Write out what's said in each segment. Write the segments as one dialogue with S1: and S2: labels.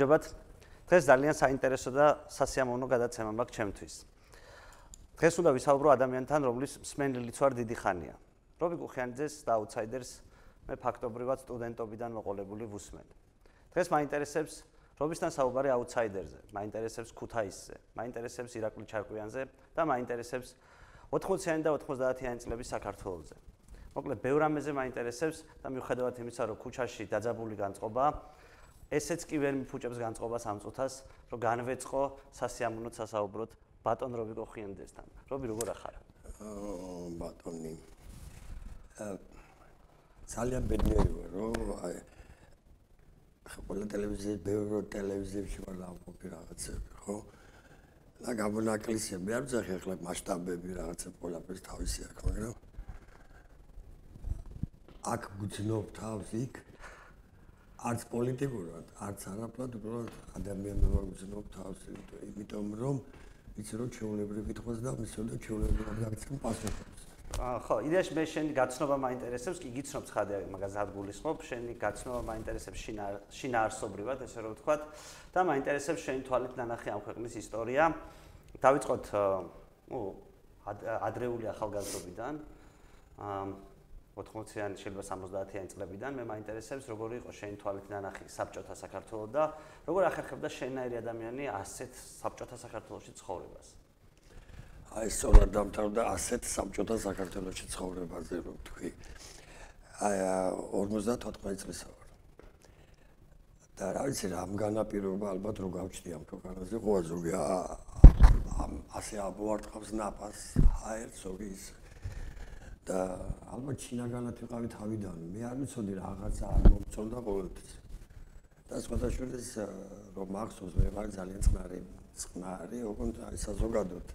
S1: გამარჯობათ. დღეს ძალიან საინტერესო და სასიამოვნო გადაცემა მაქვს ჩემთვის. დღეს უნდა ვისაუბრო ადამიანთან, რომლის მსმენელიც ვარ დიდი ხანია. რობი გუხიანძეს და აუთსაიდერს მე ფაქტობრივად სტუდენტობიდან მოყოლებული ვუსმენ. დღეს მაინტერესებს რობისთან საუბარი აუთსაიდერზე, მაინტერესებს ქუთაისზე, მაინტერესებს ირაკლი ჩარკვიანზე და მაინტერესებს 80-იანი და 90-იანი წლების საქართველოსზე. მოკლედ, ბევრ ამაზე მაინტერესებს და მიუხედავად იმისა, რომ ქუჩაში დაძაბული განწყობაა, ესეც კი ვერ მიფუჭებს განწყობას ამ წუთას, რომ განვეწყო სასიამოვნო სასაუბროთ ბატონ რობი კოხიენდესთან. რობი როგორ ახარ?
S2: ბატონი. ძალიან ბედნიერი ვარ, რომ აი ყველა ტელევიზიაში, ბევრი ტელევიზიაში ვარ დავყოფი რაღაცები, ხო? და გაბონაკლისები არ ვძახი ახლა მასშტაბები რაღაცა ყველაფერს თავისი აქვს, მაგრამ აქ გძნობ თავს იქ არც პოლიტიკურად, არც არაფრად, უბრალოდ ადამიანებმა გძნობ თავს, იმიტომ რომ იცი რომ ჩეულებრივ ვითხოვს და მისულ და ჩეულებრივ გაგცემ პასუხს.
S1: აა ხო, იდეაში მე შენი გაცნობა მაინტერესებს, კი გიცნობ ცხადია მაგას ადგულისხმობ, შენი გაცნობა მაინტერესებს შინა შინაარსობრივად, ესე რომ ვთქვათ, და მაინტერესებს შენი თვალით ნანახი ამ ქვეყნის ისტორია. დავიწყოთ, ადრეული ახალგაზრდობიდან. აა 80-იანი შეიძლება 70-იანი წლებიდან მე მაინტერესებს როგორი იყო შენი თვალით ნანახი საბჭოთა საქართველოს და როგორ ახერხებდა შენაირი ადამიანი ასეთ საბჭოთა საქართველოსში ცხოვრებას.
S2: აი სწორად დამთავრდა ასეთ საბჭოთა საქართველოსში ცხოვრებაზე რომ თქვი. აი 54 წლის ვარ. და რა ვიცი ამ განაპირობა ალბათ რო გავჩნდი ამ ქვეყანაზე ხო ზოგი ამ ასე აბოარტყავს ნაფას აერ ზოგი ის და ალბათ ჩინაგანად ვიყავი თავიდან. მე არ ვიცოდი რაღაცა არ მომწონდა ყოველთვის. და სხვადასხვა რომ მახსოვს მე ვარ ძალიან წყნარი, წყნარი, ოღონდ აი საზოგადოდ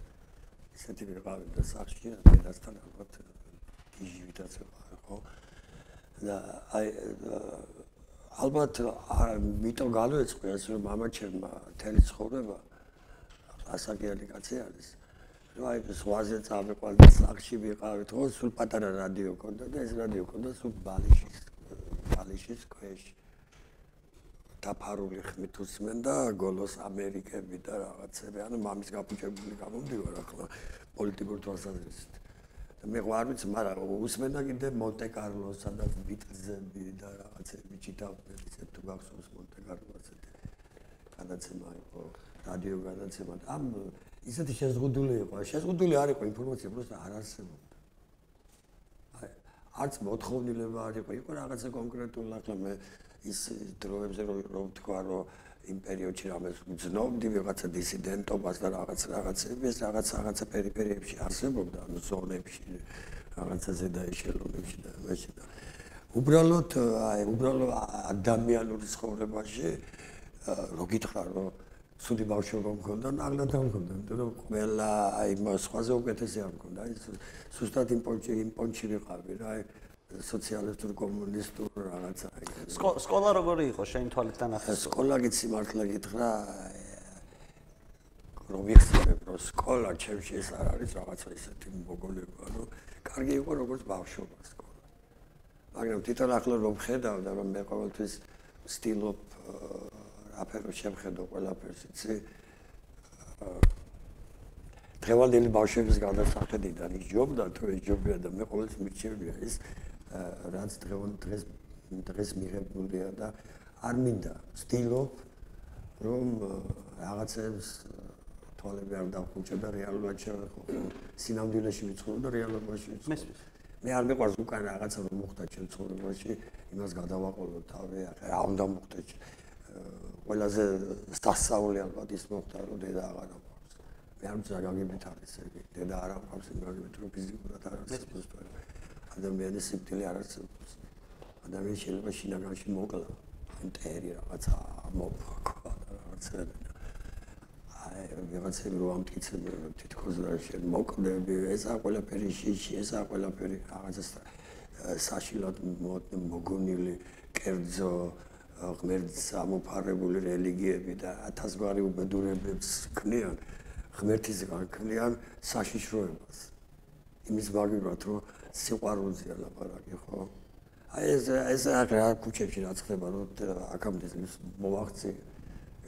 S2: ისეთი ვიყავი და სახში დედასთან ალბათ გიჟვითაც ვიყავი, ხო? და აი ალბათ მიტო გალოეწყო ეს რომ მამაჩემმა თელი ცხოვრება ასაკიანი კაცი არის. აი ზღვაზე წავიყვანდი სახში ვიყავით ხო სულ პატარა რადიო ქონდა და ეს რადიო ქონდა სულ ბალიშის ბალიშის ქვეშ. დაფარული ხმით უსმენ და გოლოს ამერიკები და რაღაცები. ანუ მამის გაფუჭებული გამომდივარ ახლა პოლიტიკურ თვალსაზრისით და მე ვარ ვიცი მაგრამ უსმენ და კიდე მონტე კარლოს სადაც ბიტლზები და რაღაცები ჩითავდნენ ისე თუ გახსოვს მონტე კარლოს გადაცემა იყო რადიო გადაცემა და ამ ისეთი შეზღუდული იყო. შეზღუდული არ იყო ინფორმაცია, просто არ არსებობდა. აი, არც მოთხოვნილება არ იყო, იყო რაღაცა კონკრეტული, ახლა მე ის დროებზე რომ რომ თქვა, რომ იმ პერიოდში რამეს გძნობდი ვიღაცა დისიდენტობას და რაღაც რაღაცები, ეს რაღაც რაღაცა პერიფერიებში არსებობდა, ანუ ზონებში, რაღაცა ზედა ეშელონებში და მაშინ და უბრალოდ აი, უბრალოდ ადამიანური ცხოვრებაში რო გითხრა, რომ სუდი ბავშვობა მქონდა, ნაღლად არ მქონდა, იმიტომ რომ ყველა აი სხვაზე უკეთესი არ მქონდა. აი სუსტად იმ პონჩი იმ პონჩი ვიყავი რა, აი სოციალისტურ კომუნისტურ რაღაცა.
S1: სკოლა როგორი იყო შენ თვალით დანახე?
S2: სკოლა გიცი მართლა გითხრა რომ ვიხსენებ რომ სკოლა ჩემში ეს არ არის რაღაცა ისეთი მოგოლება, რომ კარგი იყო როგორც ბავშვობა სკოლა. მაგრამ თვითონ ახლა რომ ხედავ და რომ მე ყოველთვის სტილობ აფერო შემხედო ყველაფერს იცი დღევანდელი ბავშვების გადასახედიდან იჯობდა თუ იჯობდა და მე ყოველთვის მიჩვევია ის რაც დღევან დღეს დღეს მიღებულია და არ მინდა სტილობ რომ რაღაცებს თვალები არ დახუჭა და რეალურად შევეხო. სინამდვილეში ვიცხოვრო და რეალობაში ვიცხოვრო. მე არ მეყვარს უკან რაღაცა რომ მოხდა ჩემ ცხოვრებაში, იმას გადავაყოლო თავი, ახლა რა უნდა მოხდეს. ყველაზე სასწაული ალბათ ის მოხდა, რომ დედა აღარ აქვს. მე არ მწა გაგებით არის ეგ. დედა არ აქვს, იმაგებით რომ ფიზიკურად არ არის. ადამიანის სიკვდილი არ არსებობს. ადამიანი შეიძლება შინაგანში მოკლა. მტერი რაღაცა მოფქვა რაღაცა ვიღაცები რო ამტკიცები რომ თითქოს რა შენ მოკლები ესა ყველაფერი შიში ესა ყველაფერი რაღაცა საშილად მოგონილი კერძო ღმერთს ამოფარებული რელიგიები და ათასგვარი უბედურებებს ქმნიან ღმერთისგან ქმნიან საშიშროებას. იმის მაგივრად რომ სიყვარულზეა ლაპარაკი ხო? აი ეს ეს რა ქუჩებში რაც ხდება რომ აქამდე მოვახცე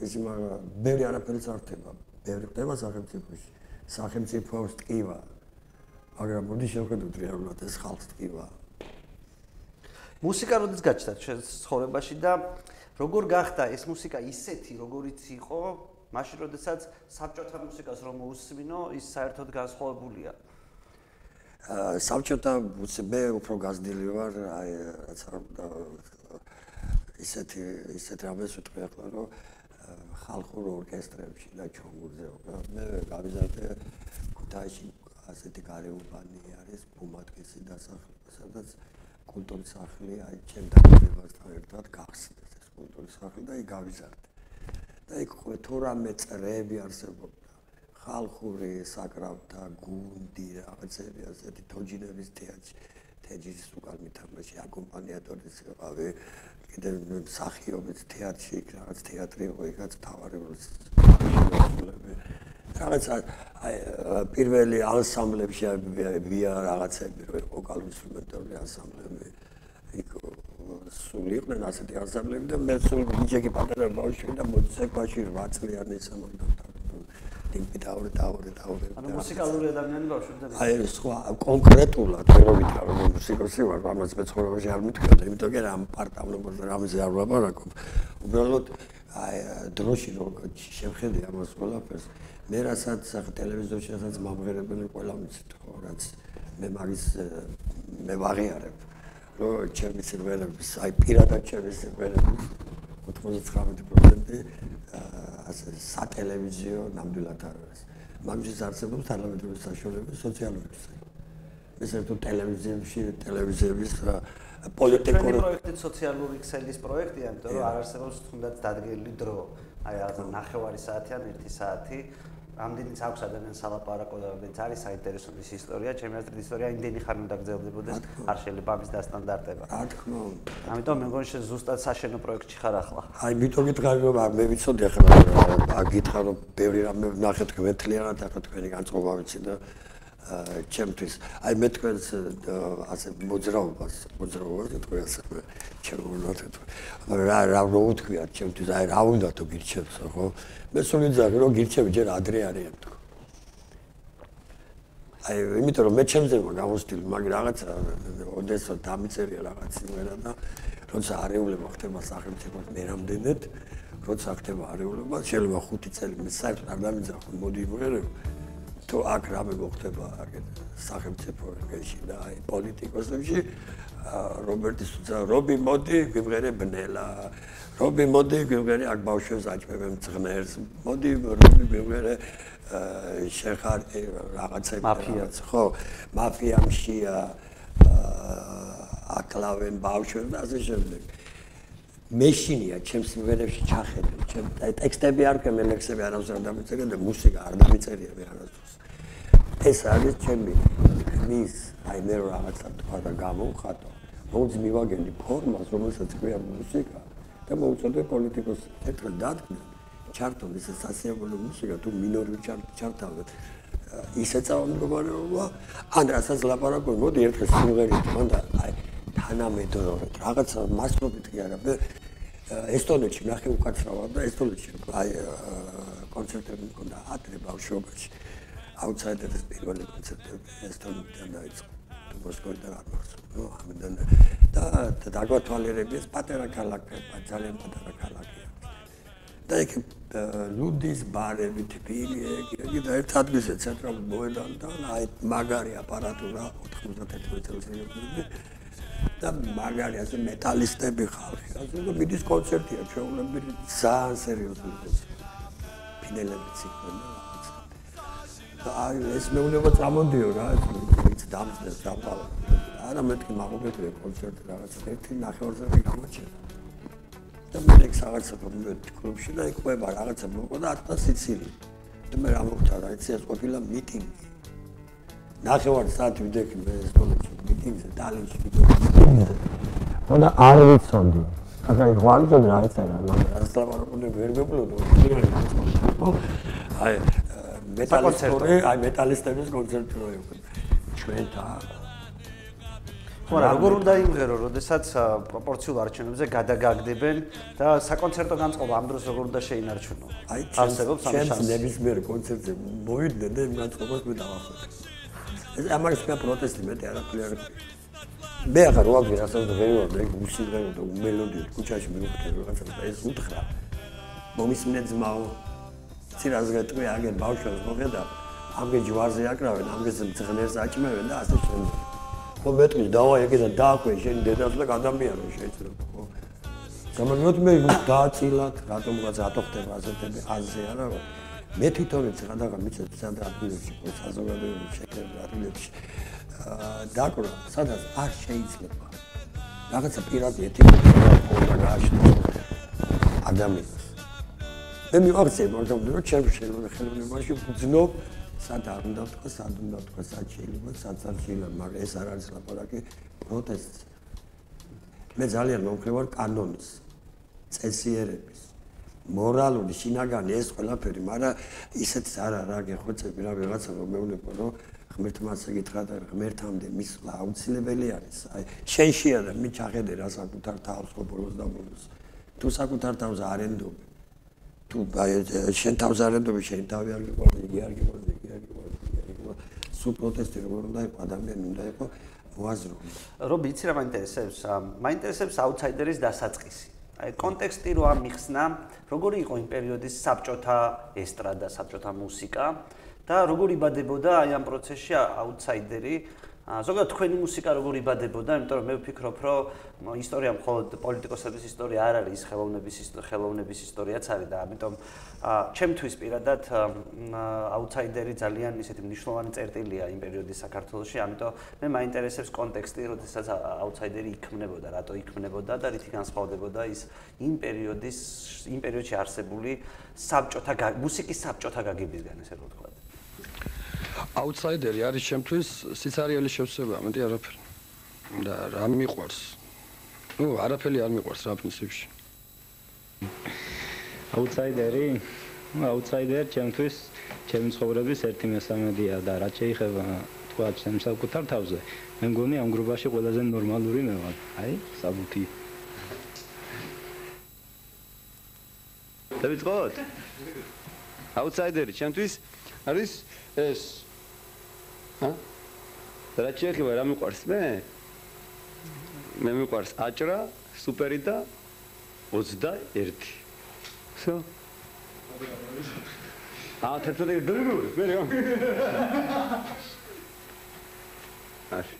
S2: ეს მაგრამ ბევრი არაფერი წარდება ბევრი ხდება სახელმწიფოში. სახელმწიფოს ტკივა. მაგრამ მოდი შევხედოთ რეალურად ეს ხალხს ტკივა
S1: მუსიკა როდის გაჩნდა ჩვენ ცხოვრებაში და როგორ გახდა ეს მუსიკა ისეთი როგორიც იყო? მაშინ როდესაც საბჭოთა მუსიკას რომ უსმინო ის საერთოდ განსხვავებულია.
S2: საბჭოთა მე უფრო გაზრდილი ვარ აი რაც ისეთი ისეთ რამეს ვიტყვი ახლა რომ ხალხურ ორკესტრებში და ჩოგურზე მე გავიზარდე ქუთაისში ასეთი გარეუბანი არის ბუმატკისი დასახლება სადაც კულტურის სახლი აი ჩემ დაგებასთან ერთად გახსნეს ეს კულტურის სახლი და იქ გავიზარდე და იქ თუ რამე წრეები არსებობდა. ხალხური საკრავთა გუნდი რაღაცები ასეთი თოჯინების თეატრი თეჯის უკან მითამაში აკომპანიატორის ყავი კიდე მსახიობიც თეატრში იქ რაღაც თეატრი იყო იქაც თავარი რაღაც აი პირველი ანსამბლებში ვია რაღაცები რო ვოკალურ ინსტრუმენტული ანსამბლები. იქ სულ იყვნენ ასეთი ანსამბლები და მე სულ ბიჭი პატარა ბავშვი და მოცეკვაში 8 წლიანი სამონდო ტიმპი დაურე დაურე დაურე
S1: ანუ მუსიკალური ადამიანი ბავშვები
S2: აი სხვა კონკრეტულად რო ვითარ რომ მუსიკოსი ვარ ამას მე ცხოვრებაში არ მithქვა იმიტომ რომ ამ პარტავლებაზე რამზე არ ვლაპარაკობ უბრალოდ აი დროში რო შევხედე ამას ყველაფერს მე რასაც ტელევიზორში რასაც მომღერებელი ყველა მიცით ხო რაც მე მაგის მე ვაღიარებ რომ ჩემი სერვერების აი პირადად ჩემი სერვერების 99% ასე სატელევიზიო ნამდვილად არ არის. მაგის არსებობს თანამედროვე საშუალებები სოციალური საქმე. ეს ერთო ტელევიზიებში ტელევიზიების პოლიტიკური
S1: პროექტი სოციალური ქსელის პროექტია, იმიტომ რომ არ არსებობს თუნდაც დადგენილი დრო. აი რაღაცა ნახევარი საათი ან 1 საათი ამდენიც აქვს ადამიანს სალაპარაკო და ამდენიც არის საინტერესო ის ისტორია, ჩემი აზრით ისტორია იმდენი ხანი უნდა გრძელდებოდეს, არ შეიძლება ამის დასტანდარტება.
S2: რა თქმა უნდა.
S1: ამიტომ მე მგონი შე ზუსტად საშენო პროექტში ხარ ახლა.
S2: აი, მითო გითხარი რომ მე ვიცოდი ახლა რა გითხარ რომ ბევრი რამე ნახეთ გვეთლიანად ახლა თქვენი განწყობა ვიცი და ჩემთვის აი მე თქვენს ასე მოძრაობას მოძრაობას თქვენ ასე ჩემოვნათ რა რა რო თქვია ჩემთვის აი რა უნდა თუ გირჩევს ხო? მე სულ იძახი რომ გირჩევი ჯერ ადრე არიან თქო. აი იმიტომ რომ მე ჩემზე გამოსტილი მაგ რაღაცა ოდესო დამიწერია რაღაც იმერა და როცა არეულება ხდება სახელმწიფოს მე რამდენად? როცა ხდება არეულება შეიძლება 5 წელი მე საერთოდ არ დამიძახო მოდი იმერა თუ აქ რამე მოხდება აგეთ სახელმწიფო რეგში და აი პოლიტიკოსებში რობერტი სუცა რობი მოდი გვიმღერე ბნელა. რობი მოდი გვიმღერე აქ ბავშვებს აჭმევენ წღნერს მოდი რობი გვიმღერე შეხარ რაღაცები
S1: მაფია.
S2: ხო მაფიამშია აკლავენ ბავშვებს და ასე შემდეგ. მეშინია ჩემს სიმღერებში ჩახედე ჩემ ტექსტები არ ქემ ლექსები არ დამიწერე და მუსიკა არ დამიწერია მე არასდროს ეს არის ჩემი მის აი მე რაღაცა თქვა და გამოვხატო მოძ მივაგენი ფორმას რომელსაც ქვია მუსიკა და მოუწოდე პოლიტიკოს ეთქე დადგმე ჩარტო ის სასიამოვნო მუსიკა თუ მინორი ჩართავდეთ. ისე წამდგომარეობა ან რასაც ლაპარაკობ მოდი ერთხელ სიმღერით მანდა აი თანამედროვე რაღაცა მასშტაბით კი არა. ესტონეთში ნახე უკაცრავად და ესტონეთში აი კონცერტები მქონდა ადრე ბავშვობაში აუთსაიდერის პირველი კონცერტები ესტონეთიდან დაიწყო. მოსკოვიდან აღმოსო ნუ ამიდან და დაგვათვალიერებს პატარა ქალაქი ძალიან პატარა ქალაქია და იქ ლუდის ბარები თბილი ეგ და ერთ ადგილზე ცენტრალურ მოედან და აი მაგარი აპარატურა 91 წელიწადში და მაგარი ასე მეტალისტები ხალხი. ასე და მიდის კონცერტია ჩვეულებრივი ძალიან სერიოზული კონცერტი. ფინელებიც იყვნენ აი ეს მეუნება წამოდიო რა ეს დამწეს დაფალა არა მეთქი მაგობეთრე კონცერტი რაღაც ერთი ნახევარზე გამოჩერდა. და მე ეგ რაღაცა მომენტი კლუბში და იყვება რაღაცა მოყვა და ათა სიცილი. და მე რა მოხდა რა იცი ეს ყოფილა მიტინგი. ნახევარ საათი ვიდექი მე ეს თოლებში მიტინგზე დალენში ვიდექი და არ ვიცოდი. აკა ის ვარჯოდ რა იცი რა მაგრამ ასლავარული ვერ მეპლოდო აი მეტალისტური აი მეტალისტების კონცერტი რო იყო. ჩვენთა.
S1: ხო რა როგორ უნდა იმღერო როდესაც პროპორციულ არჩევნებზე გადაგაგდებენ და საკონცერტო განწყობა ამ დროს როგორ უნდა შეინარჩუნო?
S2: აი არსებობს ამ შანსი ნებისმიერ კონცერტზე მოვიდნენ და იმ განწყობას მე დავახერხე ეს ამას მე პროტესტი მეტი არაფერი არ მე ახლა რო აგვი რასაც ვერ ვარ და უსინგრენო და უმელოდიო ქუჩაში მივხვდი რაღაცა და ეს უთხრა. მომისმენე ძმაო ცირას გეტყვი აგერ ბავშვებს მოხედა ამგე ჯვარზე აკრავენ ამგე ძღნერს აჭმევენ და ასე შემდეგ. ხო მეტყვი დავა ეგე და დააკვე შენ დედას და ადამიანო შეიძლება ხო? გამომიოთ მე დააწილათ რატომღაც ატო ხდება ასეთები აზზე არა მე თვითონაც რადგან მიცეთ სანდრა ადგილებში ხო საზოგადოებრივი შექმნა ადგილებში დაკრო სადაც არ შეიძლება. რაღაცა პირადი ეთიკა უნდა გააშენოს ადამიანს მე მივახცე მაგრამ რომ ჩემ შეიძლება ხელოვნებაში ვძნობ სად არ უნდა თქვა სად უნდა თქვა სად შეიძლება სად არ შეიძლება მაგრამ ეს არ არის ლაპარაკი პროტესტს მე ძალიან მომხრე ვარ კანონის წესიერების მორალური შინაგანი ეს ყველაფერი, მაგრამ ისეთ არა რა გეხოცები რა ვიღაცა რომ მეუბნება რომ ღმერთმა შეგითხრა და ღმერთამდე მისვლა აუცილებელი არის. აი შენშია და მე ჩახედე რა საკუთარ თავს ხო ბოლოს და ბოლოს. თუ საკუთარ თავს არენდობ თუ შენ თავს არენდობ შენ თავი არ გიყვარდი, იგი არ გიყვარდი, იგი არ გიყვარდი, იგი არ გიყვარდი. სულ პროტესტი როგორ უნდა იყოს ადამიანი უნდა იყოს ვაზრო.
S1: რომ ვიცი რა მაინტერესებს? მაინტერესებს აუთსაიდერის დასაწყისი. აი კონტექსტი რო ამიხსნა, როგორი იყო იმ პერიოდის საბჭოთა ესტრადა, საბჭოთა მუსიკა და როგორ იბადებოდა აი ამ პროცესში აუთსაიდერი, ზოგადად თქვენი მუსიკა როგორ იბადებოდა, იმიტომ რომ მე ვფიქრობ, რომ ისტორია მხოლოდ პოლიტიკოსების ისტორია არ არის, ხელოვნების ხელოვნების ისტორიაც არის და ამიტომ ჩემთვის პირადად აუთსაიდერი ძალიან ისეთი მნიშვნელოვანი წერტილია იმ პერიოდის საქართველოში, ამიტომ მე მაინტერესებს კონტექსტი, როდესაც აუთსაიდერი იქმნებოდა, რატო იქმნებოდა და რითი განსხვავდებოდა ის იმ პერიოდის იმ პერიოდში არსებული საბჭოთა მუსიკის საბჭოთა გაგებისგან, ესე რომ ვთქვა.
S3: აუთსაიდერი არის ჩემთვის სიცარიელი შევსება, მეტი არაფერი. და რა მიყვარს? ნუ არაფერი არ მიყვარს რა პრინციპში.
S4: აუთსაიდერი? ნუ აუთსაიდერი ჩემთვის ჩემი ცხოვრების ერთი მესამედია და რაც შეიძლება თქვა ჩემს საკუთარ თავზე. მე მგონი ამ გრუპაში ყველაზე ნორმალური მე ვარ. აი, საბუთი.
S5: დავიწყოთ? აუთსაიდერი ჩემთვის არის ეს ჰა? რა შეიძლება რა მიყვარს მე? მე მიყვარს აჭრა, სუპერი და 21. всё. აა თეთრი დრო, მე რა. აში.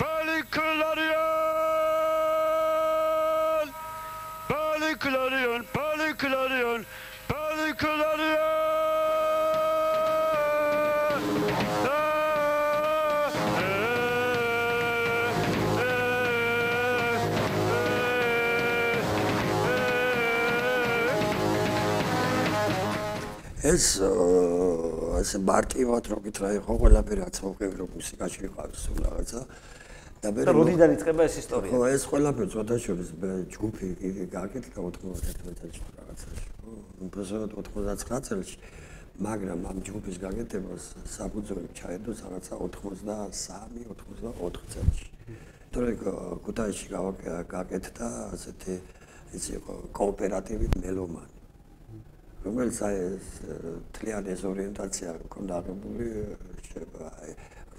S5: Paliklarion! Paliklarion, paliklarion,
S2: ეს ასე მარტივად რო გითხრა იყო ყველაფერი რაც მოყევი რომ მუსიკაში ვიყავს სულ რაღაცა.
S1: და მე და როდიდან იწყება ეს ისტორია?
S2: ხო ეს ყველაფერი წოდაშორის ჯგუფი გააკეთა 91 წელს რაღაცაში. ხო უბრალოდ 99 წელს მაგრამ ამ ჯგუფის გაკეთებას საფუძველი ჩაედო რაღაცა 93 94 წელს თორე კუთაისში გააკეთა ასეთი ის იყო კოოპერატივი მელომანი რომელიც აი ეს თლიანი ეს ორიენტაცია ქონდა აღებული შეიძლება აი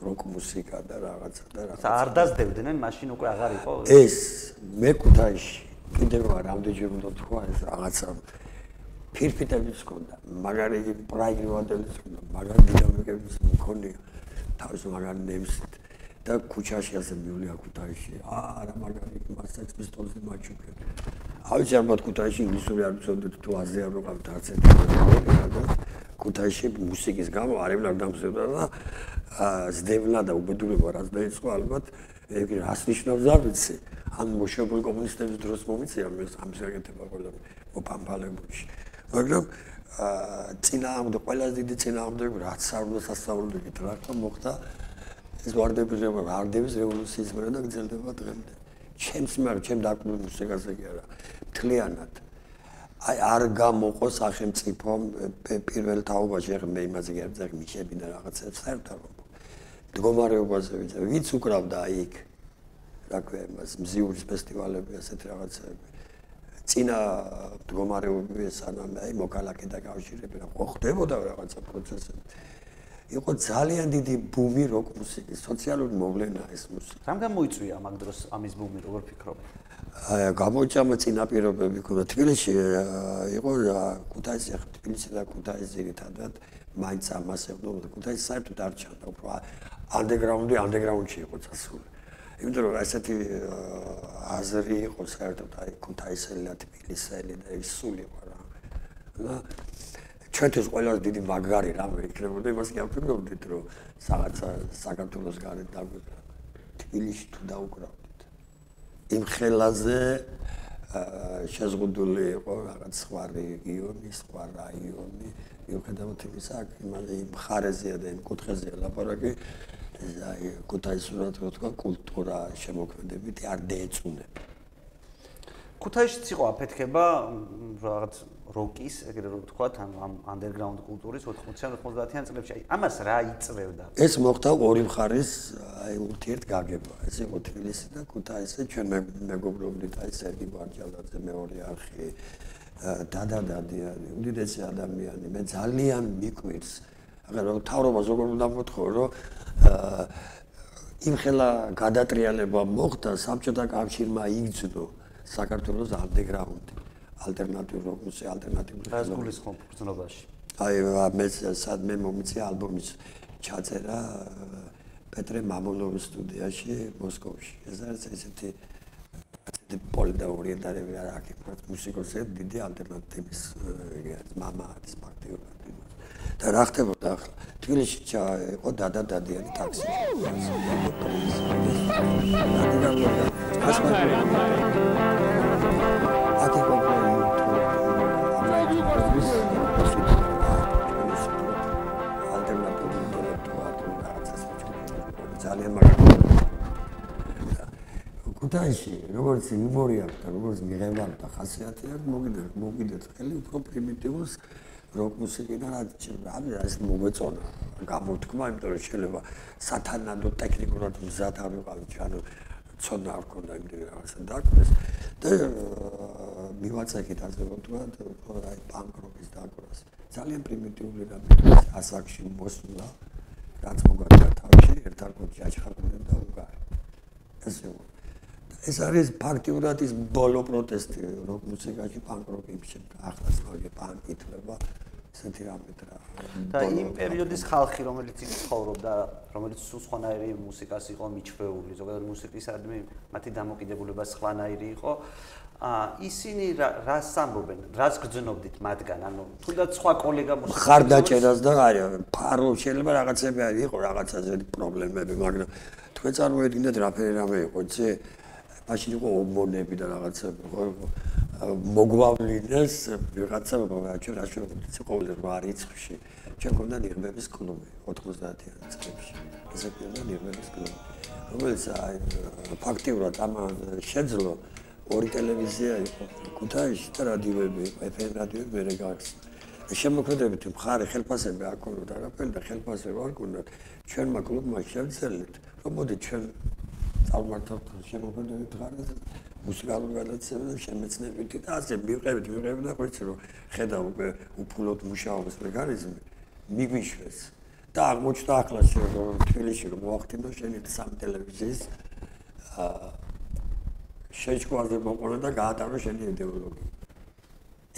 S2: როკ მუსიკა და რაღაცა და რაღაცა
S1: არ დაძდებდნენ მაშინ უკვე აღარ იყო
S2: ეს მე ქუთაისში კიდევ რამდენჯერ უნდა თქვა ეს რაღაცა ფირფიტებიც ჰქონდა, მაგარი პრაიგრი მოდელიც ჰქონდა, მაგარი დინამიკების მქონია თავის მაგარი ნემსით და ქუჩაში ასე მიული აკუთაიში. არა მაგარი მასაკს პისტოლზე მაჩუქე. აუცილებლად ქუთაისში ინგლისური არ ვწოდეთ თუ აზრი არ ვიყავთ არც ერთი ქუთაისში მუსიკის გამო არემლარ დამზედა და ზდევნა და უბედურება რაც დაიწყო ალბათ ეგ რას ნიშნავს არ ვიცი ან მოშებული კომუნისტების დროს მომიწია მე ამის გაკეთება ყველა მოპამფალებული მაგრამ წინააღმდეგ ყველაზე დიდი წინააღმდეგ რაც არ უნდა სასწაულებით რა თქმა მოხდა ეს ვარდების რევოლუციის მერე და გრძელდება დღემდე ჩემს მაგ ჩემ დაკვირვებულ მუსიკაზე კი არა მთლიანად. აი არ გამოყო სახელმწიფო პირველ თაობაში ახლა მე იმაზე ვძახი მიშები და რაღაცებს საერთოდ მდგომარეობაზე ვიცი ვიც უკრავდა იქ რა ქვია იმას მზიურის ფესტივალები ასეთ რაღაცები. წინა მდგომარეობები სანამ აი მოკალაკე და კავშირები რა ხდებოდა რაღაცა პროცესები იყო ძალიან დიდი ბუმი როკ მუსიკის სოციალური მოვლენა ეს მუსიკა.
S1: რამგან მოიწვია ამ დროს ამის ბუმი როგორ ფიქრობ
S2: აი გამოჭამა წინაპირობები ქონდა თბილისში იყო ქუთაისი ხო თბილისი და ქუთაისი ერთადად მაინც ამას ეყნობა ქუთაისი საერთოდ არ ჩანდა უფრო. ანდეგრაუნდი ანდეგრაუნდში იყო წასული. იმიტომ რომ ასეთი აზრი იყო საერთოდ აი ქუთაისელი და თბილისელი და ის სული იყო რა. და ჩვენთვის ყველაზე დიდი მაგარი რამე იქნებოდა იმას კი ამფიქრობდით რომ რაღაცა საქართველოს გარეთ დაგვეკრა თბილისში თუ დაუკრავდით იმ ხელაზე შეზღუდული იყო რაღაც სხვა რეგიონი, სხვა რაიონი, მიუხედავად იმისა, იმ მხარეზეა და იმ კუთხეზეა ლაპარაკი, აი ქუთაისურად რო თქვა კულტურა შემოქმედებით არ დაეწუნებ.
S1: ქუთაისშიც იყო აფეთქება რაღაც როკის, ეგრე რომ თქვა, ან ამ ანდერგრაუნდ კულტურის 80-იან 90-იან წლებში. აი ამას რა იწევდა?
S2: ეს მოხდა ორი მხარის აი ურთიერთ გაგება. ეს იყო თბილისი და ქუთაისი, ჩვენ მეგობრობდით აი სერგი ბარჯალაძე მეორე არხი დადადადიანი, უდიდესი ადამიანი. მე ძალიან მიკვირს. აღარ რომ თავრობას როგორ უნდა მოთხოვო, რომ იმ ხელა გადატრიალება მოხდა საბჭოთა კავშირმა იგრძნო საქართველოს ანდეგრაუნდი ალტერნატიულ როკს ალტერნატიულ
S1: რაზგულის ხომ გზნობაში
S2: აი მე სად მე მომიწია ალბომის ჩაწერა პეტრე მამულოვის სტუდიაში მოსკოვში. ეს არის ესეთი ესეთი პოლიტა ორიენტირებული არა აქ მუსიკოსები დიდი ალტერნატივის მამა არის ფაქტიურად და რა ხდებოდა ახლა? თბილისში იყო დადა დადიანი ტაქსი. ძალიან მაგარი კუთაისში როგორც იმორი აქვს და როგორც მიღება და ხასიათი აქვს მოგიდეთ მოგიდეთ ხელი უფრო პრიმიტიულს როკ მუსიკიდან არის ეს მომეწონა? გამოთქმა იმიტომ რომ შეიძლება სათანადო ტექნიკურად მზად არ ვიყავით ანუ ცოდნა არ ქონდა იმდენ რაღაცა დაკვეს და მივაწექით ასე ვთქვა აი პანკ როკის დაკვას ძალიან პრიმიტიული რამე ასაკში მოსულა რაც მოგაჩა თავში ერთ არკოთი აჩხარდნენ და უგარი ესე ეს არის ფაქტიურად ის ბოლო პროტესტი როკ მუსიკაში პანკ როკებში ახლაც მაგე პანკი თლება ესეთი რამე და
S1: და იმ პერიოდის ხალხი რომელიც იქ ცხოვრობდა რომელიც სულ სხვანაირი მუსიკას იყო მიჩვეული ზოგადად მუსიკისადმი მათი დამოკიდებულება სხვანაირი იყო ა ისინი რას ამბობენ? რას გძნობდით მათგან? ანუ თუნდაც სხვა კოლეგა
S2: მუსიკა ხარდაჭერას და არა ფარო შეიძლება რაღაცები არის იყო რაღაცაზე პრობლემები მაგრამ თქვენ წარმოედგინეთ რაფერი რამე იყო იცი მაშინ იყო ომონები და რაღაცები მოგვავლინეს ვიღაცა ჩვენ რა შეიძლება ყოველ რა რიცხვში ჩვენ გვქონდა ნიღბების კლუბი 90-იან წლებში ესე ქონდა ნიღბების კლუბი. რომელიც აი ფაქტიურად ამ შეძლო ორი ტელევიზია იყო ქუთაისში და რადიოები FM რადიოები მერე გახსნა შემოქმედებით მხარე ხელფასები არ ქონდა არაფერი და ხელფასები არ ქონდა ჩვენმა კლუბმა შევძელით რომ მოდი ჩვენ წარმართავთ შემოქმედებით ღარეს მუსიკალური გადაცემა და შემეცნებითი და ასე მივყევით მივყევით და ხოიცი რომ ხედავ უკვე უფულოდ მუშაობის მექანიზმი მიგვიშვეს და აღმოჩნდა ახლა რომ თბილისში რომ მოახდინო შენი სამი ტელევიზიის შეჭკვაზე მოყოლა და გაატარო შენი იდეოლოგია.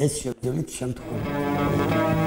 S2: ეს შეძლებს შემთხვევაში.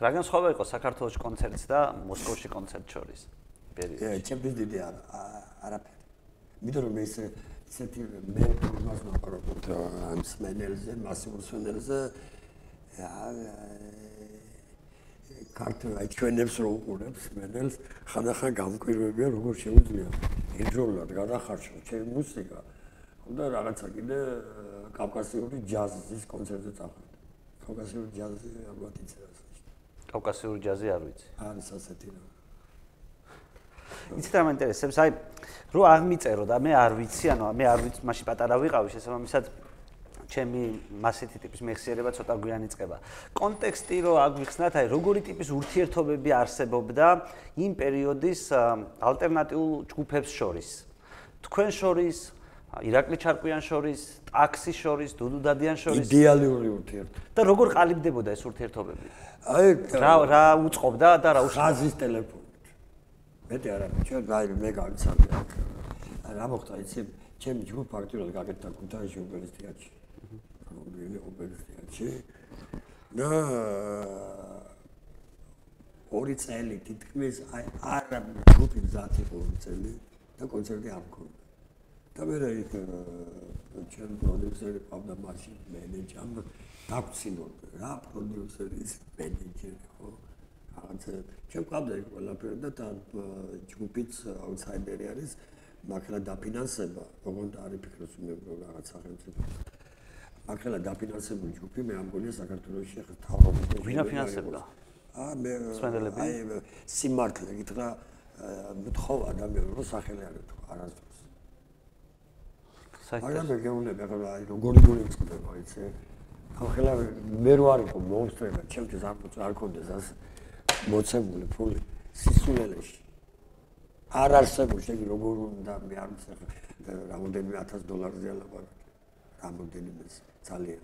S1: რაგან სხვა იყო საქართველოს კონცერტს და მოსკოვში კონცერტ შორის პერიოდი.
S2: ე ჩემთვის დიდი არა არაფერი. მიდო რომ ეს ისეთი მე თურმას ვაპარაკობ ამ სმენელზე, მასიურ სმენელზე კარტა ჩვენებს რო უყურებს სმენელს, ხანდახან გამკვირვებია როგორ შეუძლია ინტროლად გადახარშო ჩემი მუსიკა. უნდა რაღაცა კიდე კავკასიური ჯაზის კონცერტზე წახვიდე. კავკასიური ჯაზი ალბათ იწერას.
S1: კავკასიური ჯაზი არ ვიცი.
S2: არის ასეთი რა.
S1: იცით რა მაინტერესებს? აი, რო აღმიწერო და მე არ ვიცი, ანუ მე არ ვიცი, მაშინ პატარა ვიყავი, შესაბამისად ჩემი მასეთი ტიპის მეხსიერება ცოტა გვიანი წება. კონტექსტი რო აგვიხსნათ, აი, როგორი ტიპის ურთიერთობები არსებობდა იმ პერიოდის ალტერნატიულ ჯგუფებს შორის. თქვენ შორის, ირაკლი ჩარკვიან შორის, ტაქსი შორის, დუდუ დადიან შორის.
S2: იდეალური ურთიერთობა.
S1: და როგორ ყალიბდებოდა ეს ურთიერთობები?
S2: აი
S1: რა რა უწყობდა და რა უშ
S2: ხაზის ტელეფონით. მეტი არა, ჩვენ გაი მე გავიცანე. რა მოხდა იცი, ჩემი ჯგუფი ფაქტიურად გაკეთდა ქუთაისში ოპერის თეატრში. რომელი ოპერის თეატრში. და ორი წელი თითქმის აი არა ჯგუფი მზად იყო ორი წელი და კონცერტი არ მქონდა. და მე რა იქ ჩვენ პროდიუსერი ყავდა მაშინ მენეჯერი დაგცინო რა პროდიუსერის მენეჯერი ხო? რაღაცა ჩვენ ყავდა იქ ყველაფერი და და ჯგუფიც აუთსაიდერი არის მაგრამ დაფინანსება როგორ არის ფიქრობს მე რაღაც სახელმწიფო. მაგრამ დაფინანსებული ჯგუფი მე ამგონია საქართველოსში ახლა თავრობის
S1: ვინ აფინანსებდა
S2: აა მე
S1: სპენდელები
S2: აი სიმართლე გითხრა მთხოვა და მე რო სახელი არ ეთქვა არასდროს მაგრამ მე გეუბნები ახლა აი როგორი გული მწყდება იცი ახლა მე რო არისო მონსტრება ჩემთვის არ არ კონდეს ას მოცემული ფული სისულელეში. არ არსებობს შეგი როგორ უნდა მე არ ახლა რამოდენიმე 1000 დოლარზე ალაპარაკ. რამოდენიმე ძალიან.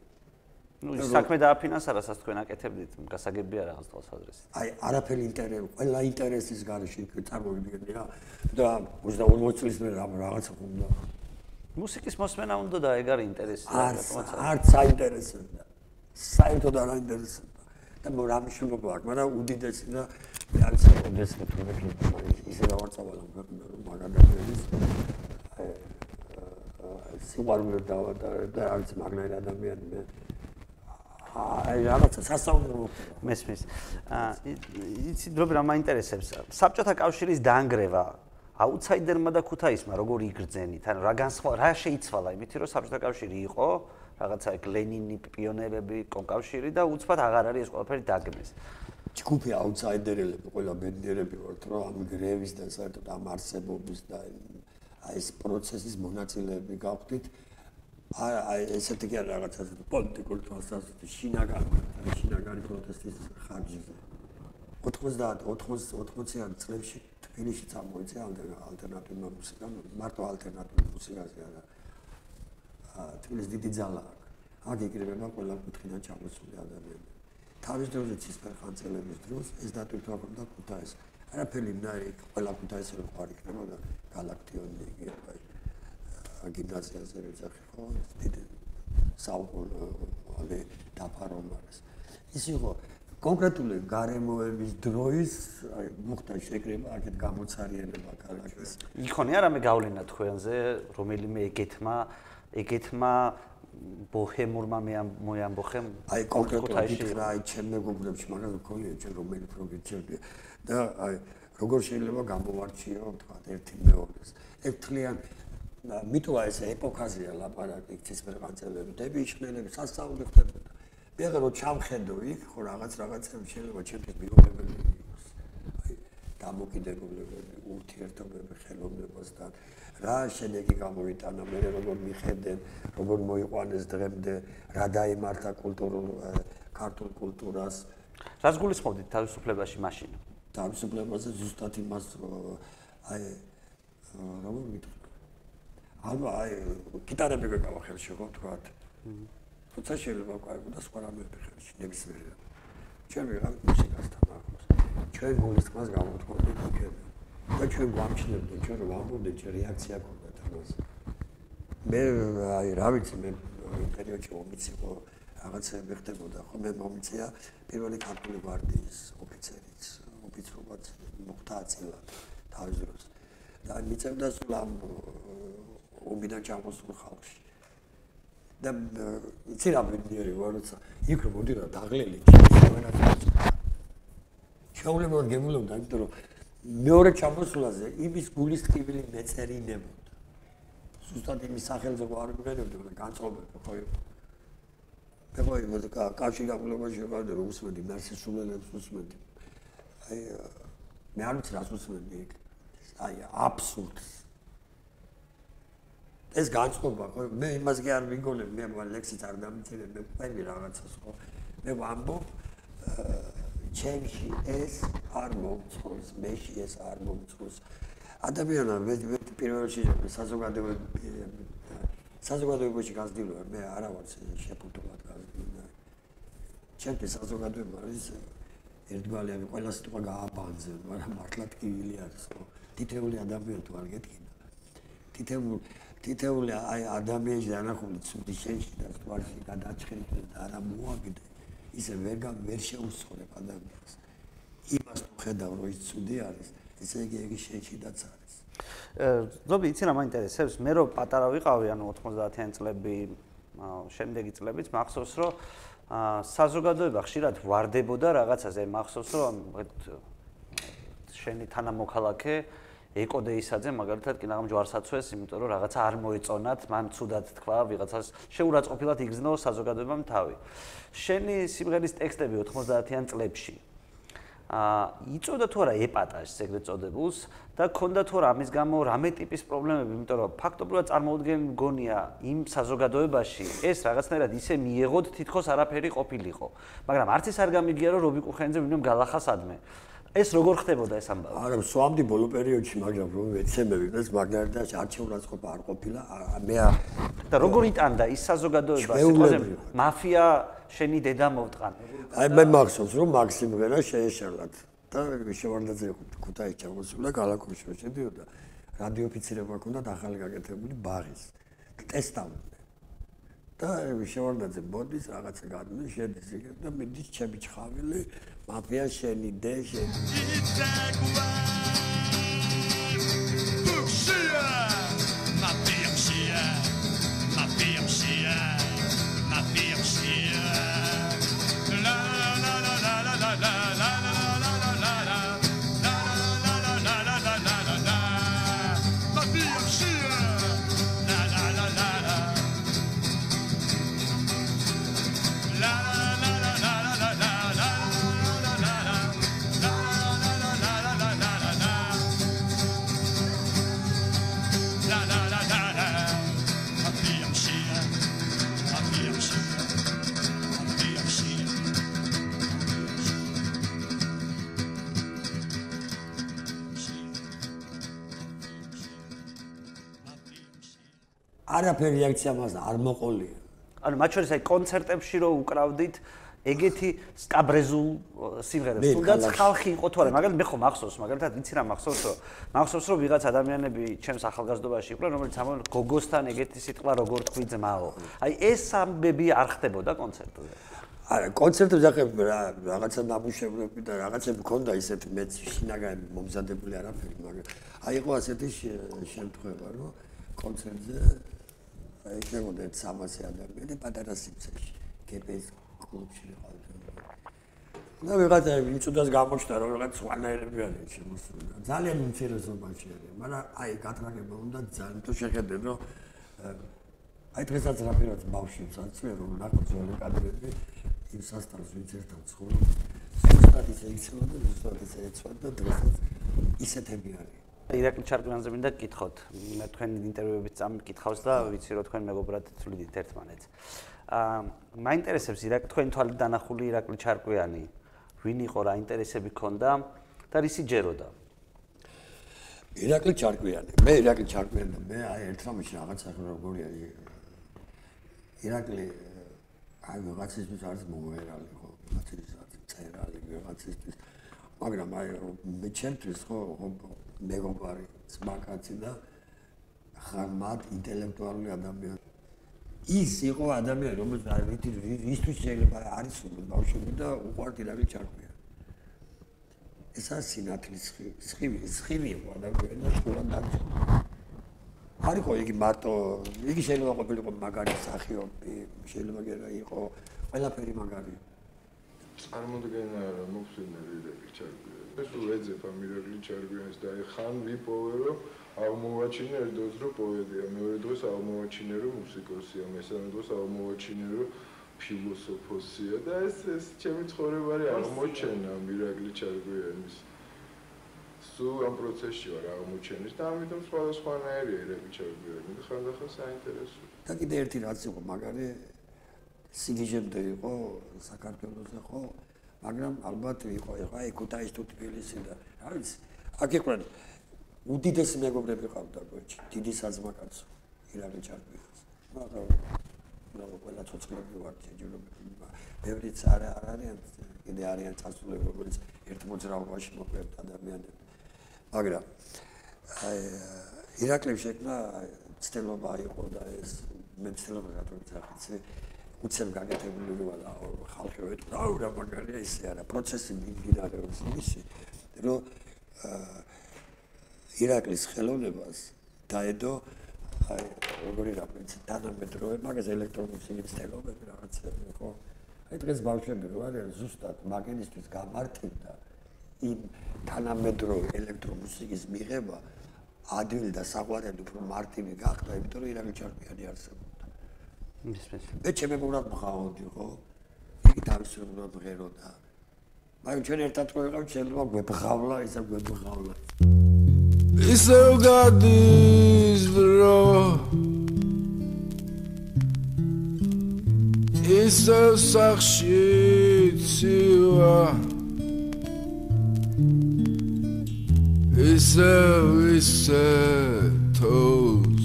S1: Ну ის საქმე დააფინანსა რასაც თქვენ აკეთებდით გასაგებია რაღაც თვალსაზრისით
S2: აი არაფერი ინტერესი ყველა ინტერესის გარეშე წარმოვიდგენდი რა და 22 წლის მე რაღაცა ხუნდა
S1: მუსიკის მოსმენა უნდა და ეგ არის ინტერესი
S2: არც არც საინტერესებდა საერთოდ არ აინტერესებდა. და მო რა მნიშვნელობა აქვს მაგრამ უდიდესი და მე არც ეს მეტყვი ისე დავარწავალ ამ ქვეყნიდან რომ მაგადამეlis სიყვარული დავატარე და არც მაგნაირ ადამიანი მე აი რაღაცა სასაუბრო
S1: მესმის. აა იცი დრობი რა მაინტერესებს საბჭოთა კავშირის დაანგრევა აუთსაიდერმა და ქუთაისმა როგორი იგრძენით? ანუ რა განსხვა რა შეიცვალა იმითი რომ საბჭოთა კავშირი იყო რაღაცა ეგ ლენინი პიონერები კონკავშირი და უცბად აღარ არის ეს ყველაფერი დაგმეს.
S2: ჯგუფი აუთსაიდერელები ყველა ბენდერები ვართ რომ ამ გრევის და საერთოდ ამ არსებობის და აი ეს პროცესის მონაწილეები გავხდით. აი ესეთი კი რაღაცა პოლიტიკური თვალსაზრისით შინაგანი შინაგანი პროტესტის ხარჯზე. 90 80 80-იან წლებში თბილისში წამოიწე ალტერნატიული მუსიკა, მარტო ალტერნატიული მუსიკაზე არა. აა თბილისის დიდი აქვს. აქ იკრიბება ყველა კუთხიდან ჩამოსული ადამიანები. თავის დროზე ცისფერხანწელების დროს ეს ქონდა ქუთაის. არაფერი ნაირი ყველა ქუთაისელი ყარი იქნება და იგი აი გიმნაზიაზე ეძახი ხო დიდი საუბარი დაფარომარეს. ის იყო კონკრეტული გარემოების დროის აი მოხდა შეკრება აქეთ გამოცარიელება ქალაქის.
S1: იქონია რამე გავლენა თქვენზე, რომელიმე ეგეთმა ეგეთმა ბოჰემურმა მე ამ მოიამბოხემ
S2: აი კონკრეტულად რა აი ჩემ მეგობრებში მაგას მქონია ჩვენ რომელი პროგრესია და აი როგორ შეიძლება გამოვარჩიო თქვა ერთი მეორეს. ერთხლიან მიტოა ეს ეპოქაზია ლაპარაკი ცისფერყანწელები დები იჩნელები სასწაული ხდებოდა მე ახლა რო ჩამხედო იქ ხო რაღაც რაღაცები შეიძლება ჩემთვის მიუღებელი იყოს. აი დამოკიდებულებები ურთიერთობები ხელოვნებასთან რა შედეგი გამოვიტანა მე როგორ მიხედენ როგორ მოიყვანეს დღემდე რა დაიმართა კულტურულ ქართულ კულტურას.
S1: რას გულისხმობდით თავისუფლებაში მაშინ?
S2: თავისუფლებაზე ზუსტად იმას აი როგორ მითხრა ალბათ აი გიტარები გეკავა ხელში ხო თქვა თუმცა შეიძლება ყავი და სხვა რამეები ხელში ნებისმიერ ჩვენ ვიღავით მუსიკასთან ახლოს ჩვენ გულისხმას გამოთქვამთ იქ და ჩვენ გვამჩნევდით ჩვენ რომ ვამბობდით ჩვენ რეაქცია გქონდათ ამას მე აი რა ვიცი მე იმ პერიოდში მომიცი ხო რაღაცები ხდებოდა. ხო მე მომიცია პირველი ქართული გვარდიის ოფიცერიც ოფიცრობად მოხდა აწილა თავის დროს. და მიწევდა სულ ამ უბიდან ჩამოსულ ხალხში და იცი რა მიდიერი ვარ როცა იქ რომ მოდიდა დაღლილი ჩვენაც შეულებოდ გემულობდა იმიტომ რომ მეორე ჩამოსულაზე იმის გულის ტკივილი მეწერინებოდა. ზუსტად იმის სახელზე ვარ მიგერებდი, მაგრამ განწყობები ხო იყო. მე ხო იმას კავშირი გაგულობაში ვიყავდი, რომ უსმენდი მერსის სულელებს უსმენდი. აი მე არ ვიცი რას უსმენდი აი აბსურდს. ეს განწყობა მე იმას კი არ მიგონებ, მე მაგ ლექსიც არ დამიწერებ, მე ყვები რაღაცას ხო. მე ვამბობ ჩემში ეს არ მომწონს, მეში ეს არ მომწონს. ადამიანა მე პირველში საზოგადოებაში საზოგადოებაში გაზრდილოა, მე არა ვარ შეფუთულად გაზრდილი. ჩემთვის საზოგადოება არის ერთგვარი არის ყველა სიტყვა გააბანზე, მაგრამ მართლა ტკივილი არის, ხო? თითეული ადამიანი თუ არ გეტკინა. თითეული თითეული აი ადამიანის დანახული ცუდი შენში და თვალში გადაჭრილი და არა მოაგდე. ისე ვერ გამ ვერ შეუსწორებ ადამიანს. იმას თუ ხედავ რომ ის ცუდი არის, ესე იგი იგი შეჭიდაც არის.
S1: ზობი იცი რა მაინტერესებს? მე რო პატარა ვიყავი, ანუ 90-იან წლები, შემდეგი წლებიც მახსოვს რომ საზოგადოება ხშირად ვარდებოდა რაღაცაზე, მახსოვს რომ შენი თანამოქალაქე ეკოდეისაძე მაგალითად კი ნაღამ ჯვარსაცვეს, იმიტომ რომ რაღაცა არ მოეწონათ, მან ცუდად თქვა, ვიღაცას შეურაცხყოფილად იგზნო საზოგადოებამ თავი. შენი სიმღერის ტექსტები 90-იან წლებში აა იწოდა თუ არა ეპატაჟს ეგრეთ წოდებულს და ქონდა თუ არა ამის გამო რამე ტიპის პრობლემები, იმიტომ რომ ფაქტობრივად წარმოუდგენ მგონია იმ საზოგადოებაში ეს რაღაცნაირად ისე მიიღოთ თითქოს არაფერი ყოფილიყო. მაგრამ არც ის არ გამიგია რომ რობი კუხენძე ვინმე გალახასადმე. ეს როგორ ხდებოდა ეს ამბავი?
S2: არა, სვამდი ბოლო პერიოდში, მაგრამ რომ ეცემები, ეს მაგარი და არჩევნაწყობა არ ყოფილა. მე
S1: და როგორ იტანდა ის საზოგადოება, სიტყვაზე მაფია შენი დედა მოვტყან.
S2: აი მე მახსოვს, რომ მაქსიმ ვერა შეეშალათ და შევარდაძე ქუთაისში ჩამოსულა გალაკოშო შედიოდა. რადიოფიცირება ქონდა ახალი გაკეთებული ბაღის. ტესტავდნენ. და შევარდაძე ბოდის რაღაცა გადმე შედის იქ და მიდის ჩემი ჩხავილი მაფია შენი დე შენი მაფია არაფერი რეაქცია მას არ მოყოლია.
S1: ანუ მათ შორის აი კონცერტებში რო უკრავდით ეგეთი სკაბრეზულ სიმღერებს. თუნდაც ხალხი იყო თუ არა? მაგალითად მე ხო მახსოვს მაგალითად იცი რა მახსოვს რომ მახსოვს რომ ვიღაც ადამიანები ჩემს ახალგაზრდობაში იყვნენ რომელიც ამონ გოგოსთან ეგეთი სიტყვა როგორ თქვი ძმაო? აი ეს ამბები არ ხდებოდა კონცერტზე?
S2: არა კონცერტებზე ახლა რა რაღაცა ნამუშევრები და რაღაცები მქონდა ისეთი მეც შინაგანი მომზადებული არაფერი მაგრამ აი იყო ასეთი შემთხვევა რომ კონცერტზე აი შემოდეთ 300 ადამიანი პატარა სიმცეში გპს კლუბში ვიყავით და ვიღაცა იწოდას გამოჩნდა რომ ვიღაც სვანაერები არის შემოსული. ძალიან ინტერესობაში არის, მაგრამ აი გათრაგება უნდა ძალიან თუ შეხედე რომ აი დღესაც რაფერად ბავშვებს აწვე რომ ნახოთ ძველი კადრები იმ სასტარს ვინც ერთად ცხოვრობს. ზუსტად ისე იცოდა და ზუსტად ისე ეცვად და დღესაც ისეთები არის.
S1: ირაკლი ჩარკვიანზე მინდა გკითხოთ. თქვენ ინტერვიუებით წამიკითხავს და ვიცი რომ თქვენ მეგობრად თვლიდით ერთმანეთს. აა მაინტერესებს ირაკლი თქვენ თვალით დანახული ირაკლი ჩარკვიანი ვინ იყო რა ინტერესები ქონდა და რისი ჯეროდა?
S2: ირაკლი ჩარკვიანი. მე ირაკლი ჩარკვიანი მე აი ერთ რამში რაღაცა როგორი არის. ირაკლი აი რაღაცისთვის არის მომერალი ხო? რაღაცისთვის წერალი რაღაცისთვის მაგრამ აი მე ჩემთვის ხო მეგობარი ძმაკაცი და ხარ მათ ინტელექტუალური ადამიანი. ის იყო ადამიანი რომელიც არ ვიცი ისთვის შეიძლება არის ბავშვები და უყვართ ირაკლი ჩარკვია ესა სინათლის სხივი სხივი იყო ადამიანი და სულად დაჭერა არისო იგი მარტო იგი შეიძლება ყოფილიყო მაგარი სახიობი შეიძლება გერა იყო ყველაფერი მაგარია
S6: წარმოდგენა რომ მოხსენები რეკი ჩარგვია. ეს უეძებ ამ მირაკლი ჩარგვიანს და ხან ვიპოვე რომ აღმოვაჩინე ერთ დროს რომ პოეტია, მეორე დროს აღმოვაჩინე რომ მუსიკოსია, მესამე დროს აღმოვაჩინე რომ ფილოსოფოსია და ეს ეს ჩემი ცხოვრება არის აღმოჩენა მირაკლი ჩარგვიანის. სულ ამ პროცესში ვარ აღმოჩენის და ამიტომ სხვადასხვანაირია რეკი ჩარგვიანი და ხანდახან საინტერესო.
S2: და კიდე ერთი რაც იყო მაგარი სიგიჟემდე იყო საქართველოსზე ხო მაგრამ ალბათ იყო აი ქუთაის თუ თბილისი და არის აქ იყო უდიდესი მეგობრები ყავდა გოჩი დიდი საზმაკაცო ირაკლი ჩარკვიას მაგრამ ნუ ყველა ცოცხლები ვარ ჯერჯერობით ბევრიც არ არიან კიდე არიან წასულები როგორც ერთ მოძრაობაში მოკლედ ადამიანები. მაგრამ აი ირაკლი შექმნა ცდელობა იყო და ეს მე ცდელობა რატომ წახიცე უცებ გაკეთებული როა ხალხი ვეთქვა აუ რა მაგარია ისე არა პროცესი მიმდინარეობს ისი რომ ირაკლის ხელოვნებას დაედო აი როგორი რა პრინციპი თანამედროვე მაგას ელექტრონიკის ცდელობები რაღაცები ხო? აი დღეს ბავშვები რო არიან ზუსტად მაგენისთვის გამარტივდა იმ თანამედროვე ელექტრომუსიკის მიღება ადვილ და საყვარელი უფრო მარტივი გახდა იმიტომ რომ ირაკლის ჩარკვიანი არსებობს მე ჩემი მოგრად მღავდი ხო? იგი თავისუფლად მღეროდა. მაგრამ ჩვენ ერთად რო ვიყავ, შეიძლება გვებღავლა, ისა გვებღავლა. ისე გადის ბრო. ისე სახში ცივა. ისე ისე თოს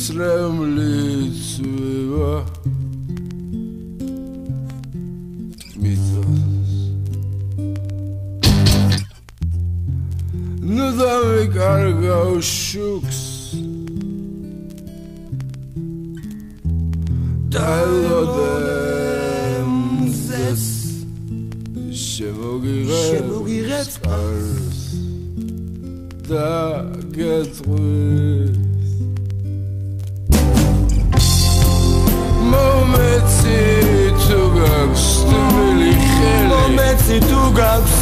S2: ცრემლიც ვივა მიწას ნუ დავიკარგავ შუქს. დაილოდემზეს შემოგიღე შემოგიღე წყარს და გეტყვი მომეცი თუ გაქვს თბილი ხელი? მომეცი თუ გაქვს?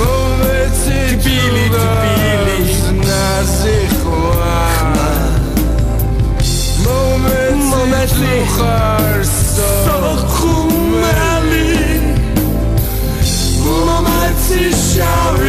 S2: მომეცი თბილი თბილი. ნაზი ხვა მომეცი ხარ სოხუმალი. მომეცი შავი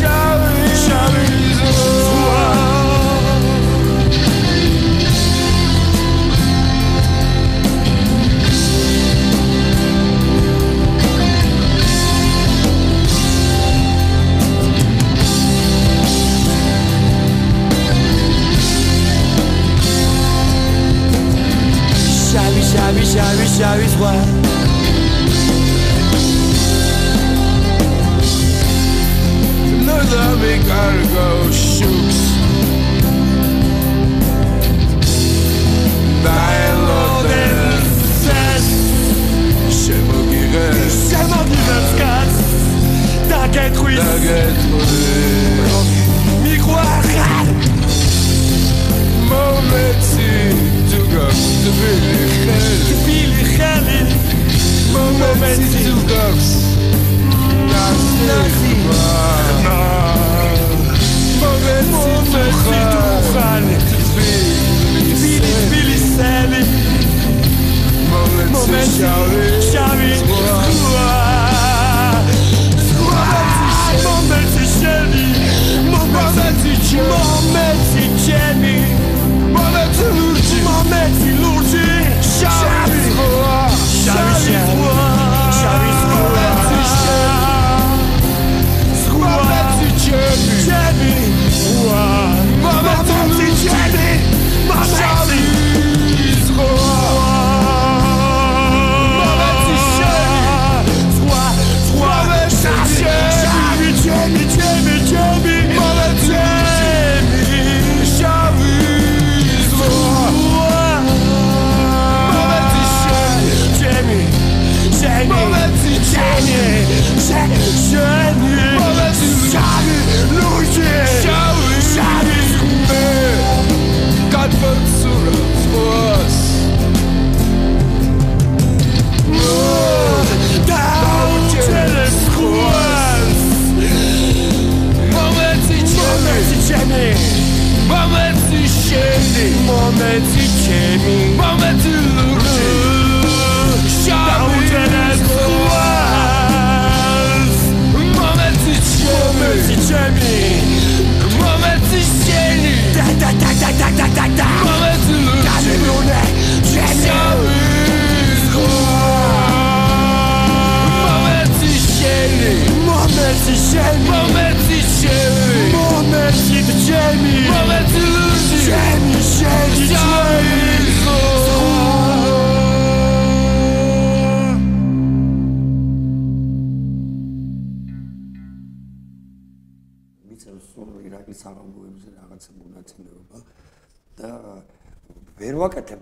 S6: shabby, shabby,
S7: shabby shabby
S6: clothes.
S2: Shabby, shabby, shabby, shabby sweat. we gotta go.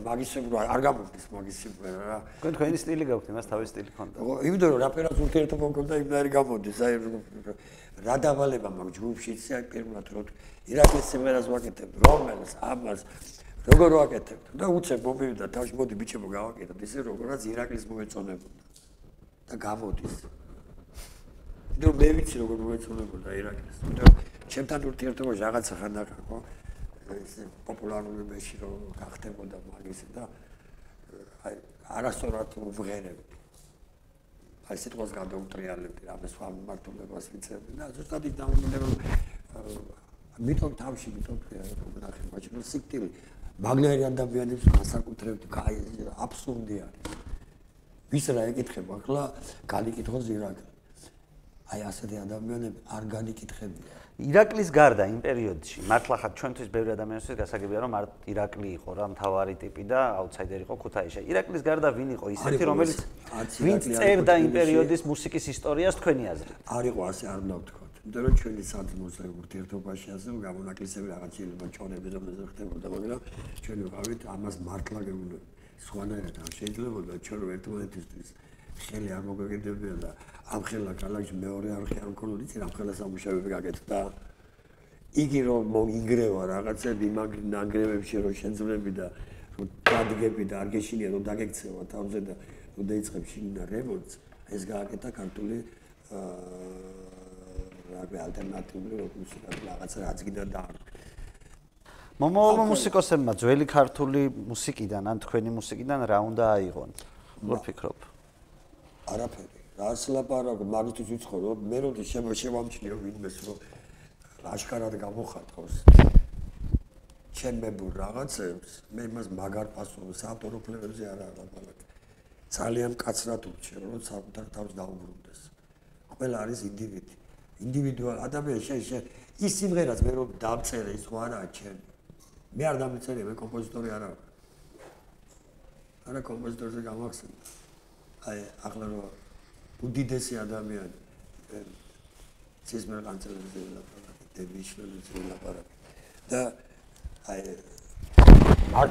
S2: ვაკეთებ მაგისებრ არ გამოდის მაგისებრ რა.
S1: თქვენ თქვენი სტილი გაქვთ, იმას თავის სტილი ქონდა.
S2: ო იმდენ რომ რაპერას ურთიერთობა მქონდა იმდენი გამოდის. აი რა დავალება მაგ ჯგუფში იცი აი პირველად რო ირაკლის სიმღერას ვაკეთებ რომელს ამას როგორ ვაკეთებ და უცებ მომივიდა თავში მოდი ბიჭებო გავაკეთოთ ისე როგორაც ირაკლის მოეწონებოდა. და გამოდის. ნუ მე ვიცი როგორ მოეწონებოდა ირაკლის. და ჩემთან ურთიერთობაში რაღაცა ხანდახა ხო ეს პოპულარული მეში რომ გახდებოდა მაგისი და აი არასწორად ვღერებდი აი სიტყვას გადაუტრიალებდი რამე სხვა მიმართულებას ვიცებდი და ზუსტად იქ დამონდა რომ მithom თავში მithom ნახე მაჩნო სიკტილი მაგნერი ადამიანებს განსაკუთრებით კაი აბსურდი არის. ვის რა ეკითხება? ახლა განიკითხოს ირაკლი. აი ასეთი ადამიანები არ განიკითხებია
S1: ირაკლის გარდა იმ პერიოდში მართლა ხარ ჩვენთვის ბევრი ადამიანისთვის გასაგებია რომ მარტ ირაკლი იყო რა მთავარი ტიპი და აუთსაიდერი იყო ქუთაისში. ირაკლის გარდა ვინ იყო ისეთი რომელიც ვინც წერდა იმ პერიოდის მუსიკის ისტორიას თქვენი აზრით?
S2: არ იყო ასე არ უნდა ვთქვათ. იმიტომ რომ ჩვენი საძმოსე ურთიერთობაში ასე გამონაკლისები რაღაც შეიძლება ჩონები რომ ეს ხდებოდა, მაგრამ ჩვენ ვიყავით ამას მართლა გეუბნები. სხვანაირად არ შეიძლება ჩვენ რომ ერთმანეთისთვის ხელი არ მოგვეკიდებია და ამ ხელა კალაში მეორე არხი არ მქონოდა, იცი რა ხელა სამუშაოები გაკეთდა. იგი რომ მოიგრევა რაღაცები მაგ ნანგრევებში რომ შეძლები და რომ დადგები და არ გეშინია რომ დაგექცევა თავზე და რომ დაიწყებ შინა რემონტს, ეს გააკეთა ქართული აა რა ალტერნატიული როკ მუსიკა რაღაცა რაც კიდე და
S1: მომავალმა მუსიკოსებმა ძველი ქართული მუსიკიდან ან თქვენი მუსიკიდან რა უნდა აიღონ? როგორ ფიქრობ?
S2: არაფერი. რაც ლაპარაკო მაგისთვის ვიცხოვრო, მე როდი შემოშევამჩნიო ვინმეს რომ აშკარად გამოხატავს ჩემებურ რაღაცებს, მე იმას მაგარ პასუხს ავტორო ფლერებზე არ აღაბალაკ. ძალიან კაცრად ურჩევ, რომ საკუთარ თავს დაუბრუნდეს. ყველა არის ინდივიდი. ინდივიდუალ ადამიანს შენ შენ ის სიმღერაც მე რომ დამწერე ის ხო არაა ჩემი. მე არ დამწერე, მე კომპოზიტორი არა არა კომპოზიტორზე გამახსენდა. აი ახლა რომ უდიდესი ადამიანი ცისმერ ყანწელებზე ლაპარაკი დენიშნული ზელაპარაკი. და აი არ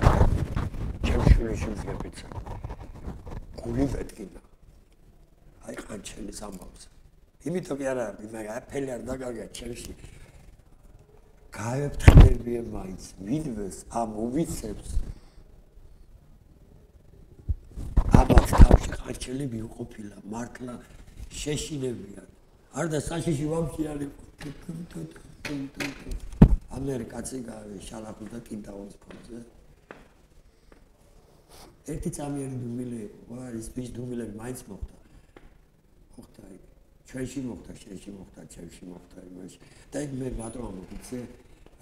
S2: ჩემშვილი შეძლებიცა. გული მეტკინა. აი ყანჩელის ამბავს. იმიტომ კი არა, მე აფელი არ დაგაგია ჩემში. გაეფრთხილებიან მაინც ვინმეს ამ უვიცებს ამას თავში ყარჩელი მიუყოფილა მართლა შეშინებიან არ და საშიში ვამში არის ამერიკაცი გავი შალახი და კინტაურის ფონზე. ერთი წამიერი დუმილე ვარ ის ის დუმილები მაინც მოხდა. მოხდა იქ. ჩვენში მოხდა შენში მოხდა ჩვენში მოხდა იმაში. და იქ მე რატომ ამოგიცე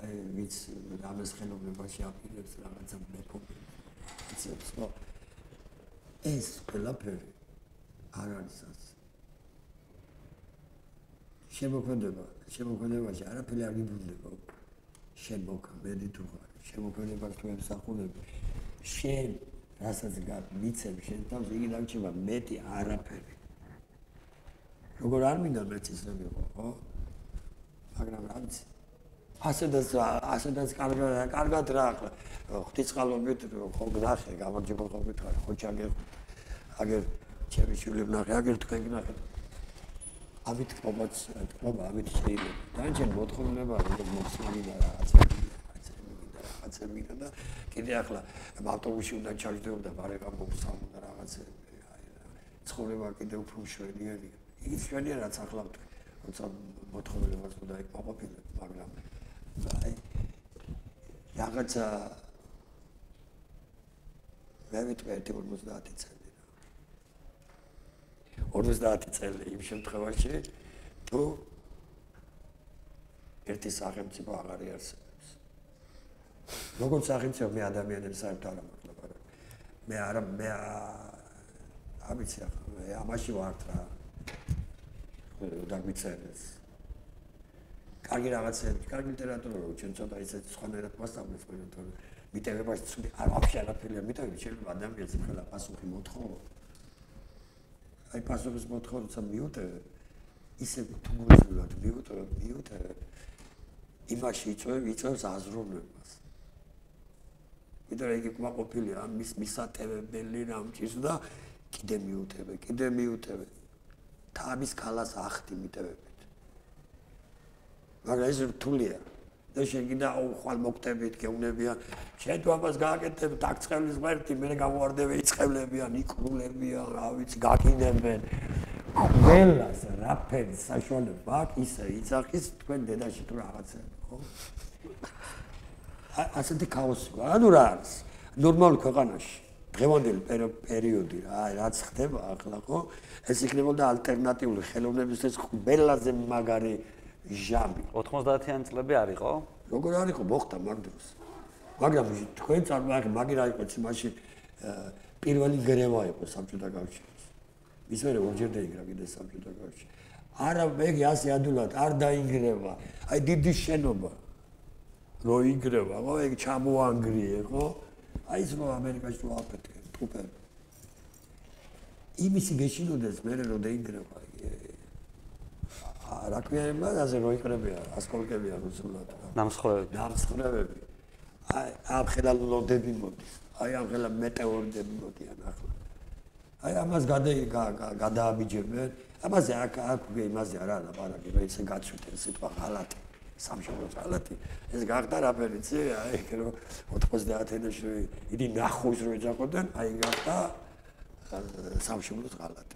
S2: აი ვიც ამას ხელოვნებაში აპირებს რაღაცა მეფობებს იცებს ხო ეს ყველაფერი არ არის ასე შემოქმედება შემოქმედებაში არაფერი არ გიბრუნდება შემოქმედი თუ ხარ შემოქმედება თუ ემსახურები შენ რასაც გამიცემ შენ თავს იგი დარჩება მეტი არაფერი. როგორ არ მინდა მეც ისე ვიყო ხო? მაგრამ რა ვიცი ასედაც ასედაც კარგად კარგად რა ღვთისყალობით ხო გნახე გამარჯვებულობით ხარ ხო ჩაგერ აგერ ჩემი შვილები ნახე აგერ თქვენ გნახეთ ამით თქობაც თქობა ამით შეიძლება დაანჩენ მოთხოვნება რომ მოხსნილი და რაღაცა რაღაცები და კიდე ახლა ავტობუსში უნდა ჩარჯდებოდა ბარეკა მოგსალმო და რაღაცები აი ცხოვრება კიდე უფრო მშვენიერია იგი მშვენიერია რაც ახლა როცა მოთხოვნებას უნდა იქ მოყოფილებ მაგრამ რაღაცა მე ვიტყვი 50 წელი რა 50 წელი იმ შემთხვევაში თუ ერთი სახელმწიფო აღარ იარსებებს როგორც სახელმწიფო მე ადამიანებს საერთოდ არ ამართლა მე არა მე ამიცი ახლა მე ამაში ვარ რა და მიწერეს კარგი რაღაცები, კარგი ლიტერატურა რო ჩვენ ცოტა ისე სხვანაირად მასწავლებს ყველა თორე მიტევებაში ცუდი არ ვაფშე არაფერია მიტევები შეიძლება ადამიანს ხელა პასუხი მოთხოვო. აი პასუხის მოთხოვო როცა მიუტევე ისე თუმურულად მიუტევე მიუტევე იმაში იწვევ იწვევს აზროვნებას. მიტევე იგი კმაყოფილია მის მისატევებელი რამჭის და კიდე მიუტევე კიდე მიუტევე თავის ქალას ახტი მიტევები მაგრამ ეს რთულია. და შენ კიდე აუხვალ მოკვდებით გეუნებიან. შენ თუ ამას გააკეთებ დაგწყევლის ღერთი მე გამოვარდები იწევლებიან იკრულებიან რა ვიცი გაკინებენ ყველას რაფერი საშუალება აქვს ისე იცახის თქვენ დედაში თუ რაღაცა ხო? ასეთი ქაოსი ანუ რა არის? ნორმალურ ქვეყანაში დღევანდელი პერიოდი რა რაც ხდება ახლა ხო? ეს იქნებოდა ალტერნატიული ხელოვნებისთვის ყველაზე მაგარი ჟამი
S1: 90-იან წლები არ იყო?
S2: როგორ არ იყო მოხდა მაგ დროს. მაგრამ თქვენ წარმოაჩენ მაგირა იყო იმაში პირველი გრევა იყო საბჭოთა კავშირის. ის მერე ორჯერ დაიგრა კიდე საბჭოთა კავშირი. არა მეგი ასე ადულად არ დაიგრევა. აი დიდი შენობა რო იგრევა, ხო, ეგ ჩამოანგრიე, ხო? აი ის რო ამერიკაში რო აფეთქე, ტუპერ. იმისი გეშინოდეს მე რო დაიგრევა. რა ქვია ასე რო იყრებია ასკოლკებია რუსულად?
S1: ნამსხვრევები.
S2: ნამსხვრევები. აი ამ ხელა ლოდები მოდის აი ამ ხელა მეტეორიტები მოდიან ახლა. აი ამას გადააბიჯებენ. ამაზე აქ აქ იმაზე არა ლაპარაკი რა ისე გაწვით ეს სიტყვა ღალატი სამშობლო ღალატი. ეს გახდა რაფერი ცი აი რო 90-იანში იდი ნახოს რო ეძახოდნენ აი გახდა სამშობლო ღალატი.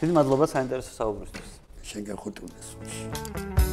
S1: დიდი მადლობა საინტერესო საუბრისთვის
S2: 先跟合同的熟悉。